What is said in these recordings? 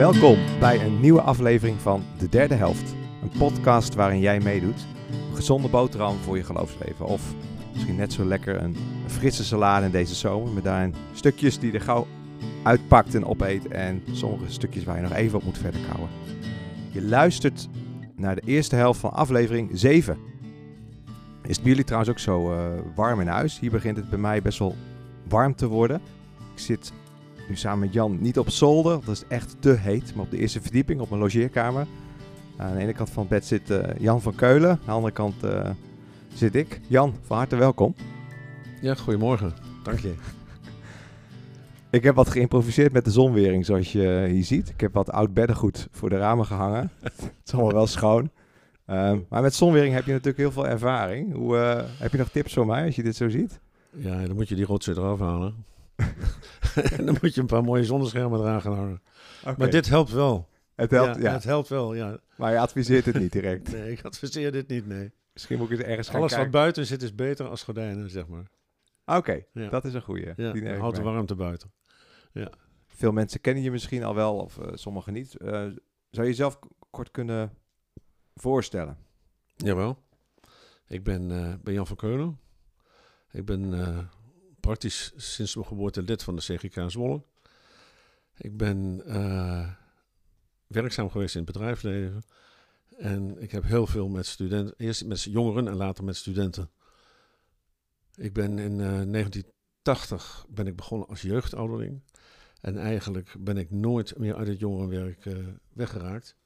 Welkom bij een nieuwe aflevering van De Derde Helft. Een podcast waarin jij meedoet. Een gezonde boterham voor je geloofsleven. Of misschien net zo lekker een frisse salade in deze zomer. Met daarin stukjes die er gauw uitpakt en opeet. En sommige stukjes waar je nog even op moet verder kouwen. Je luistert naar de eerste helft van aflevering 7. Is het bij jullie trouwens ook zo eh, warm in huis? Hier begint het bij mij best wel warm te worden. Ik zit nu samen met Jan niet op zolder, want dat is echt te heet. Maar op de eerste verdieping, op mijn logeerkamer. Aan de ene kant van het bed zit eh, Jan van Keulen. Aan de andere kant eh, zit ik. Jan, van harte welkom. Ja, goedemorgen. Dank je. Ik heb wat geïmproviseerd met de zonwering, zoals je hier ziet. Ik heb wat oud beddengoed voor de ramen gehangen. het is allemaal wel schoon. Um, maar met zonwering heb je natuurlijk heel veel ervaring. Hoe, uh, heb je nog tips voor mij als je dit zo ziet? Ja, dan moet je die rotzooi eraf halen. En dan moet je een paar mooie zonneschermen eraan gaan. Okay. Maar dit helpt wel. Het helpt, ja, ja, Het helpt wel, ja. Maar je adviseert het niet direct. nee, ik adviseer dit niet, nee. Misschien moet ik het ergens gaan Alles kijken. wat buiten zit is beter als gordijnen, zeg maar. Oké, okay, ja. dat is een goeie. Ja, Die houdt de warmte buiten. Ja. Veel mensen kennen je misschien al wel, of uh, sommigen niet. Uh, zou je jezelf kort kunnen voorstellen? Jawel. Ik ben, uh, ben Jan van Keulen. Ik ben sinds mijn geboorte lid van de CGK Zwolle. Ik ben uh, werkzaam geweest in het bedrijfsleven. En ik heb heel veel met studenten, eerst met jongeren en later met studenten. Ik ben in 1980 ben ik begonnen als jeugdouderling. En eigenlijk ben ik nooit meer uit het jongerenwerk weggeraakt.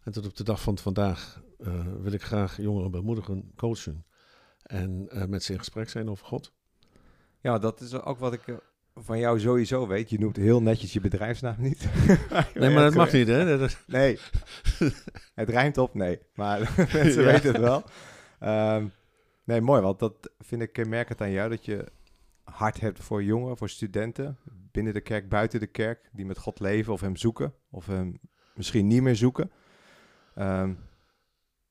En tot op de dag van vandaag wil ik graag jongeren bemoedigen, coachen en met ze in gesprek zijn over God. Ja, dat is ook wat ik uh, van jou sowieso weet. Je noemt heel netjes je bedrijfsnaam niet. nee, maar dat mag niet, hè? Nee, het rijmt op nee, maar mensen ja. weten het wel. Um, nee, mooi, want dat vind ik kenmerkend aan jou, dat je hart hebt voor jongeren, voor studenten, binnen de kerk, buiten de kerk, die met God leven of hem zoeken, of hem misschien niet meer zoeken. Um,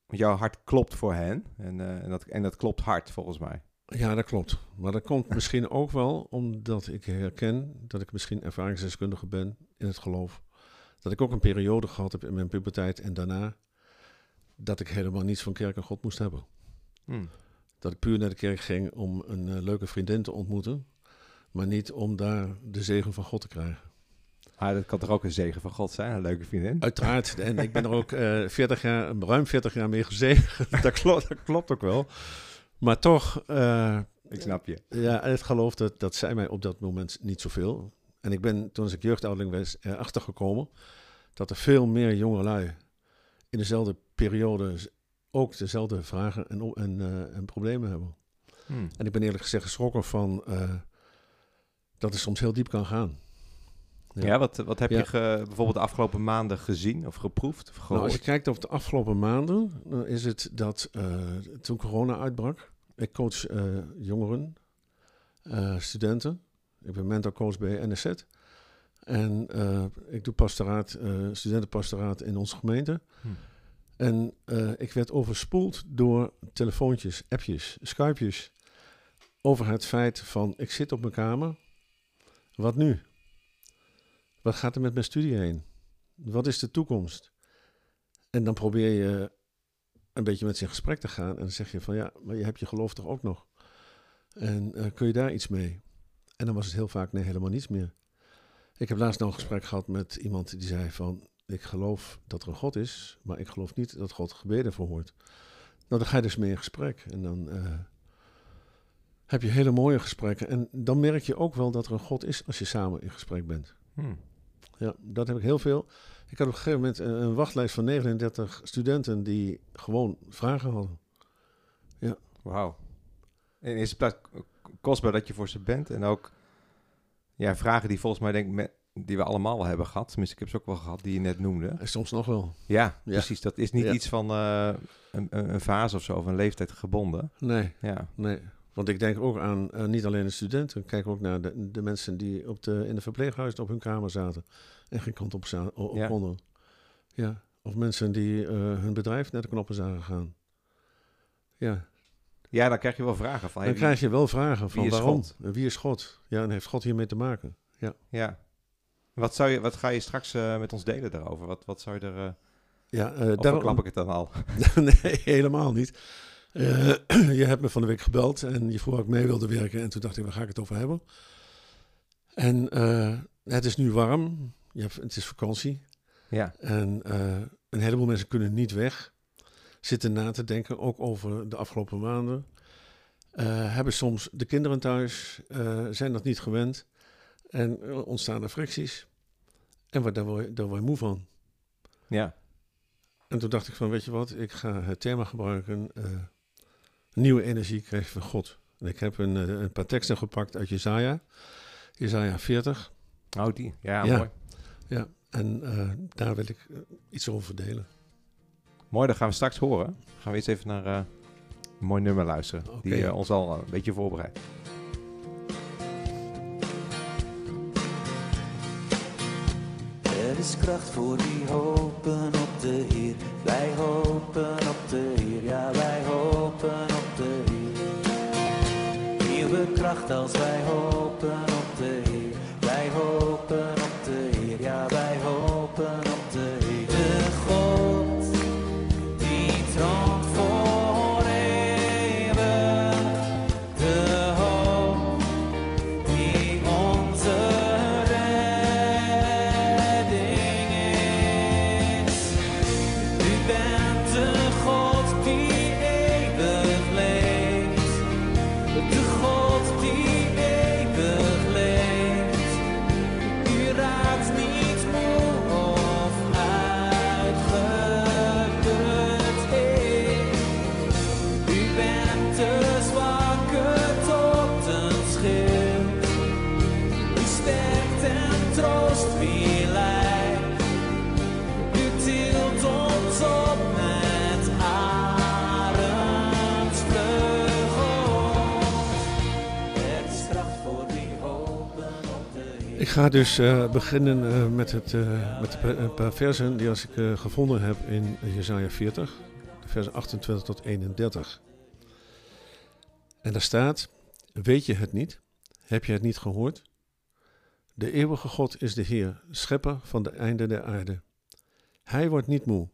jouw hart klopt voor hen. En, uh, en, dat, en dat klopt hard volgens mij. Ja, dat klopt. Maar dat komt misschien ook wel omdat ik herken dat ik misschien ervaringsdeskundige ben in het geloof. Dat ik ook een periode gehad heb in mijn puberteit en daarna dat ik helemaal niets van kerk en God moest hebben. Hmm. Dat ik puur naar de kerk ging om een uh, leuke vriendin te ontmoeten, maar niet om daar de zegen van God te krijgen. Maar dat kan toch ook een zegen van God zijn, een leuke vriendin? Uiteraard. En ik ben er ook uh, 40 jaar, ruim 40 jaar mee gezegend. dat, klopt, dat klopt ook wel. Maar toch... Uh, ik snap je. Ja, het geloof, dat, dat zei mij op dat moment niet zoveel. En ik ben, toen ik jeugdouderling was, erachter gekomen... dat er veel meer jongelui in dezelfde periode... ook dezelfde vragen en, en, uh, en problemen hebben. Hmm. En ik ben eerlijk gezegd geschrokken van... Uh, dat het soms heel diep kan gaan. Ja, ja wat, wat heb ja. je ge, bijvoorbeeld de afgelopen maanden gezien of geproefd? Of nou, als je kijkt over de afgelopen maanden, dan is het dat uh, toen corona uitbrak, ik coach uh, jongeren, uh, studenten. Ik ben mentorcoach bij NSZ. En ik doe pastoraat, studentenpastoraat in onze gemeente. Hm. En ik werd overspoeld door telefoontjes, appjes, skypejes over het feit van ik zit op mijn kamer, wat nu? Wat gaat er met mijn studie heen? Wat is de toekomst? En dan probeer je een beetje met ze in gesprek te gaan. En dan zeg je van ja, maar je hebt je geloof toch ook nog? En uh, kun je daar iets mee? En dan was het heel vaak nee, helemaal niets meer. Ik heb laatst nog een gesprek gehad met iemand die zei van... ik geloof dat er een God is, maar ik geloof niet dat God gebeden verhoort. Nou, dan ga je dus mee in gesprek. En dan uh, heb je hele mooie gesprekken. En dan merk je ook wel dat er een God is als je samen in gesprek bent. Hmm. Ja, dat heb ik heel veel. Ik had op een gegeven moment een, een, wachtlijst van 39 studenten die gewoon vragen hadden. Ja. Wauw. In eerste plaats kostbaar dat je voor ze bent. En ook ja, vragen die volgens mij denk ik die we allemaal wel hebben gehad. Tenminste, ik heb ze ook wel gehad die je net noemde. En soms nog wel. Ja, ja. precies. Dat is niet ja. iets van uh, een, een, fase of zo, of een leeftijd gebonden. Nee, ja. nee. Want ik denk ook aan uh, niet alleen de studenten, ik kijk ook naar de, de mensen die op de, in de verpleeghuizen op hun kamer zaten en geen kant op, op Ja. konden. Ja. Of mensen die uh, hun bedrijf naar de knoppen zagen gaan. Ja, Ja, dan krijg je wel vragen van... dan krijg je wel vragen van wie is waarom? God? Wie is God? Ja, en heeft God hiermee te maken? Ja, Ja. Wat, zou je, wat ga je straks eh, met ons delen daarover? Wat, wat zou je er... eh Ja, eh daarom- klap ik het dan al? nee, helemaal niet. Eh, je hebt me van de week gebeld en je vroeg of ik mee wilde werken. En toen dacht ik, waar ga ik het over hebben? En eh, het is nu warm. Je hebt, het is vakantie. Ja, En eh, een heleboel mensen kunnen niet weg. Zitten na te denken, ook over de afgelopen maanden. Hebben soms de kinderen thuis, zijn dat niet gewend. En ontstaan er fricties. En waar- daar word, je- daar word je moe van. ja. En toen dacht ik van, weet je wat, ik ga het thema gebruiken. Nieuwe energie krijg je van God. En ik heb een, eh, een paar teksten gepakt uit Jezaja. Jezaja 40. Oh, die. Ja, Ja. mooi. Ja, en eh, daar wil ik eh, iets over delen. Mooi, dat gaan we straks horen. Gaan we eens even naar eh, een mooi nummer luisteren. Die ons al een beetje voorbereidt. Er is kracht voor die hopen op de Heer. Wij hopen op de Heer, ja wij hopen. Nieuwe kracht als wij hopen ga dus eh, beginnen eh, met, het, eh, met een paar versen die als ik gevonden heb in Jesaja 40, de versen 28 tot 31. En daar staat, weet je het niet? Heb je het niet gehoord? De eeuwige God is de Heer, schepper van de einden der aarde. Hij wordt niet moe,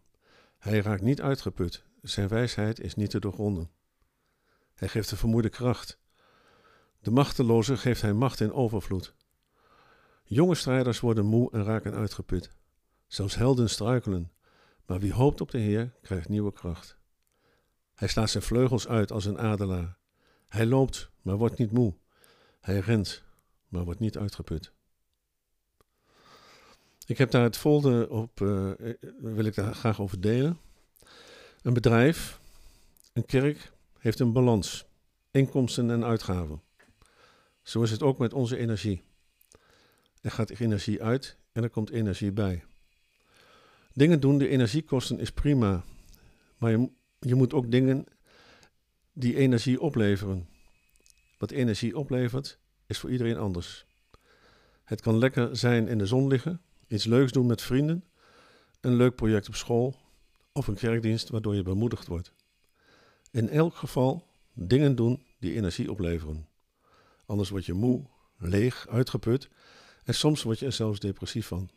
hij raakt niet uitgeput, zijn wijsheid is niet te doorgronden. Hij geeft de vermoeide kracht. De machteloze geeft hij macht in overvloed. Jonge strijders worden moe en raken uitgeput. Zelfs helden struikelen, maar wie hoopt op de Heer krijgt nieuwe kracht. Hij slaat zijn vleugels uit als een adelaar. Hij loopt, maar wordt niet moe. Hij rent, maar wordt niet uitgeput. Ik heb daar het volgende op, eh, wil ik daar graag over delen. Een bedrijf, een kerk, heeft een balans, inkomsten en uitgaven. Zo is het ook met onze energie. Er gaat energie uit en er komt energie bij. Dingen doen die energie kosten is prima, maar je, je moet ook dingen die energie opleveren. Wat energie oplevert is voor iedereen anders. Het kan lekker zijn in de zon liggen, iets leuks doen met vrienden, een leuk project op school of een kerkdienst waardoor je bemoedigd wordt. In elk geval dingen doen die energie opleveren. Anders word je moe, leeg, uitgeput en soms word je er zelfs depressief van.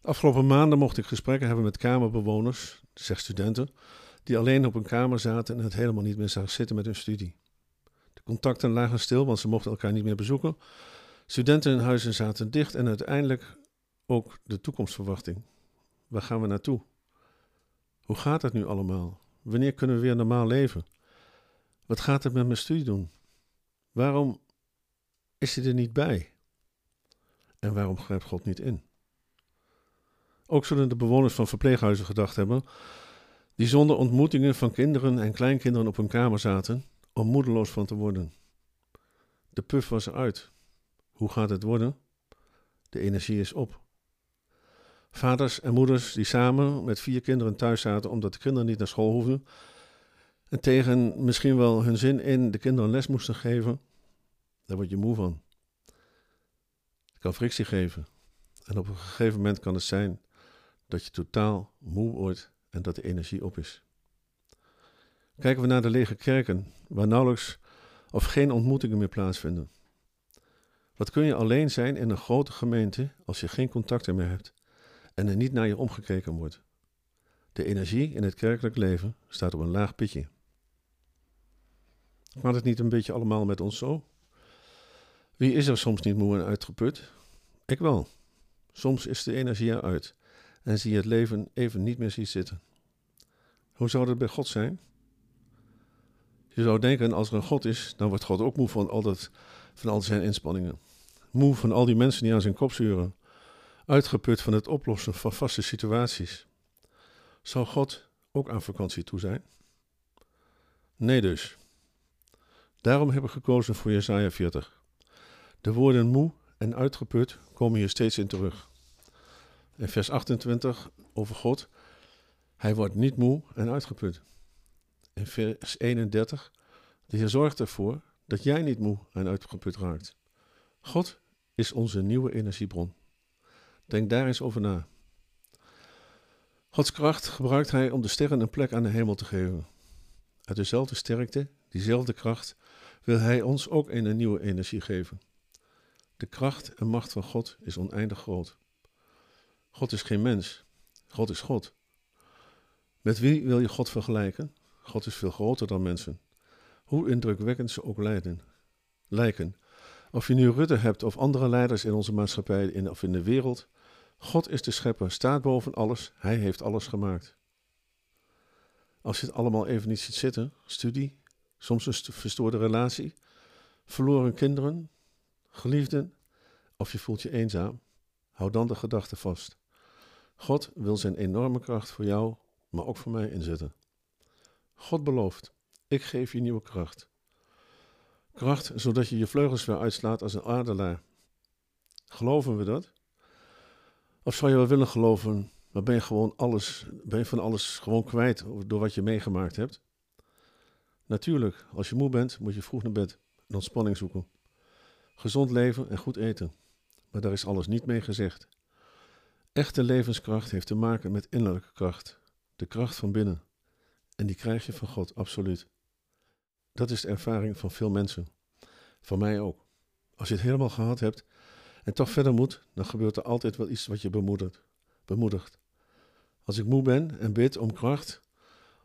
De afgelopen maanden mocht ik gesprekken hebben met kamerbewoners, zeg studenten, die alleen op een kamer zaten en het helemaal niet meer zagen zitten met hun studie. De contacten lagen stil, want ze mochten elkaar niet meer bezoeken. Studenten in huizen zaten dicht en uiteindelijk ook de toekomstverwachting. Waar gaan we naartoe? Hoe gaat het nu allemaal? Wanneer kunnen we weer normaal leven? Wat gaat het met mijn studie doen? Waarom is hij er niet bij? En waarom grijpt God niet in? Ook zullen de bewoners van verpleeghuizen gedacht hebben, die zonder ontmoetingen van kinderen en kleinkinderen op hun kamer zaten, om moedeloos van te worden. De puf was eruit. Hoe gaat het worden? De energie is op. Vaders en moeders die samen met vier kinderen thuis zaten omdat de kinderen niet naar school hoefden, en tegen misschien wel hun zin in de kinderen les moesten geven, daar word je moe van. Kan frictie geven. En op een gegeven moment kan het zijn dat je totaal moe wordt en dat de energie op is. Kijken we naar de lege kerken, waar nauwelijks of geen ontmoetingen meer plaatsvinden. Wat kun je alleen zijn in een grote gemeente als je geen contacten meer hebt en er niet naar je omgekeken wordt? De energie in het kerkelijk leven staat op een laag pitje. Gaat het niet een beetje allemaal met ons zo? Wie is er soms niet moe en uitgeput? Ik wel. Soms is de energie eruit en zie je het leven even niet meer zien zitten. Hoe zou dat bij God zijn? Je zou denken, als er een God is, dan wordt God ook moe van al, dat, van al zijn inspanningen. Moe van al die mensen die aan zijn kop zuren. Uitgeput van het oplossen van vaste situaties. Zou God ook aan vakantie toe zijn? Nee dus. Daarom heb ik gekozen voor Jesaja 40. De woorden moe en uitgeput komen hier steeds in terug. In vers 28 over God, hij wordt niet moe en uitgeput. In vers 31, de Heer zorgt ervoor dat jij niet moe en uitgeput raakt. God is onze nieuwe energiebron. Denk daar eens over na. Gods kracht gebruikt hij om de sterren een plek aan de hemel te geven. Uit dezelfde sterkte, diezelfde kracht, wil hij ons ook een nieuwe energie geven. De kracht en macht van God is oneindig groot. God is geen mens, God is God. Met wie wil je God vergelijken? God is veel groter dan mensen. Hoe indrukwekkend ze ook lijden, lijken. Of je nu Rutte hebt of andere leiders in onze maatschappij in, of in de wereld, God is de schepper, staat boven alles, hij heeft alles gemaakt. Als je het allemaal even niet ziet zitten, studie, soms een verstoorde relatie, verloren kinderen, geliefden, of je voelt je eenzaam, hou dan de gedachte vast. God wil zijn enorme kracht voor jou, maar ook voor mij inzetten. God belooft, ik geef je nieuwe kracht. Kracht zodat je je vleugels weer uitslaat als een adelaar. Geloven we dat? Of zou je wel willen geloven, maar ben je gewoon alles, ben je van alles gewoon kwijt door wat je meegemaakt hebt? Natuurlijk, als je moe bent, moet je vroeg naar bed en ontspanning zoeken. Gezond leven en goed eten. Maar daar is alles niet mee gezegd. Echte levenskracht heeft te maken met innerlijke kracht, de kracht van binnen. En die krijg je van God, absoluut. Dat is de ervaring van veel mensen. Van mij ook. Als je het helemaal gehad hebt en toch verder moet, dan gebeurt er altijd wel iets wat je bemoedigt. bemoedigt. Als ik moe ben en bid om kracht,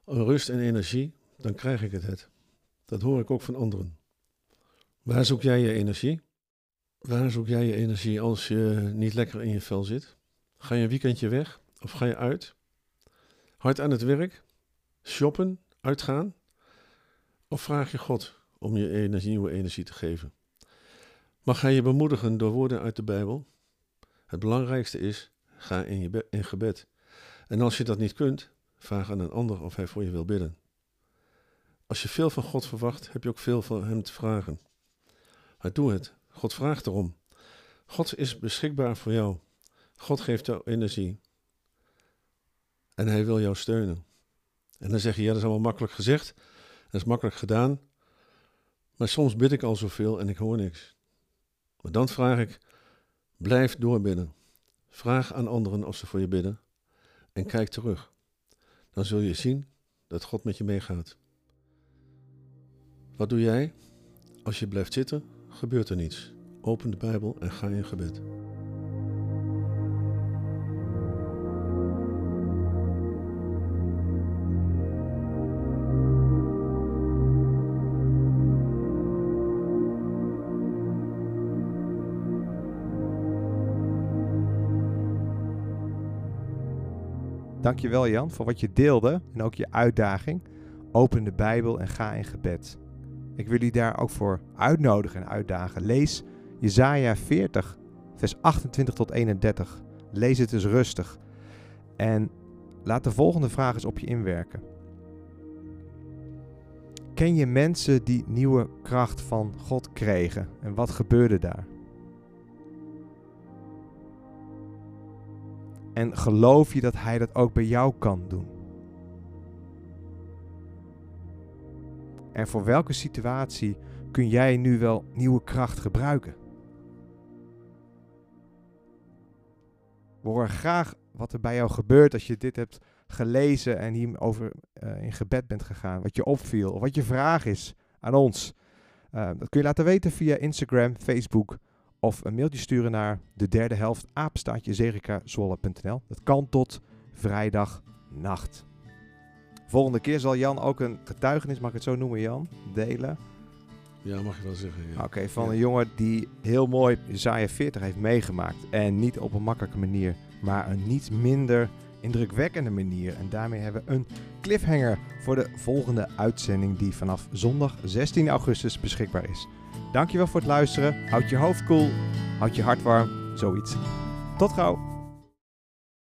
om rust en energie, dan krijg ik het. Dat hoor ik ook van anderen. Waar zoek jij je energie? Waar zoek jij je energie als je niet lekker in je vel zit? Ga je een weekendje weg of ga je uit? Hard aan het werk? Shoppen? Uitgaan? Of vraag je God om je energie, nieuwe energie te geven? Mag hij je bemoedigen door woorden uit de Bijbel? Het belangrijkste is, ga in, je in gebed. En als je dat niet kunt, vraag aan een ander of hij voor je wil bidden. Als je veel van God verwacht, heb je ook veel van Hem te vragen. Maar doe het. God vraagt erom. God is beschikbaar voor jou. God geeft jou energie. En Hij wil jou steunen. En dan zeg je, ja, dat is allemaal makkelijk gezegd. Dat is makkelijk gedaan. Maar soms bid ik al zoveel en ik hoor niks. Maar dan vraag ik, blijf doorbidden. Vraag aan anderen of ze voor je bidden. En kijk terug. Dan zul je zien dat God met je meegaat. Wat doe jij? Als je blijft zitten, gebeurt er niets. Open de Bijbel en ga in gebed. Dankjewel Jan voor wat je deelde en ook je uitdaging. Open de Bijbel en ga in gebed. Ik wil u daar ook voor uitnodigen en uitdagen. Lees Jesaja 40, vers 28 tot 31. Lees het eens rustig. En laat de volgende vraag eens op je inwerken. Ken je mensen die nieuwe kracht van God kregen? En wat gebeurde daar? En geloof je dat Hij dat ook bij jou kan doen? En voor welke situatie kun jij nu wel nieuwe kracht gebruiken? We horen graag wat er bij jou gebeurt als je dit hebt gelezen en hierover uh, in gebed bent gegaan. Wat je opviel of wat je vraag is aan ons. Uh, dat kun je laten weten via Instagram, Facebook Of een mailtje sturen naar de derde helft apenstaatje. Dat kan tot vrijdag nacht. Volgende keer zal Jan ook een getuigenis, mag ik het zo noemen Jan, delen. Ja, mag je wel zeggen. Ja. Oké, van Ja. een jongen die heel mooi Isaiah 40 heeft meegemaakt. En niet op een makkelijke manier, maar een niet minder indrukwekkende manier. En daarmee hebben we een cliffhanger voor de volgende uitzending die vanaf zondag 16 augustus beschikbaar is. Dankjewel voor het luisteren. Houd je hoofd koel, houd je hart warm, zoiets. Tot gauw.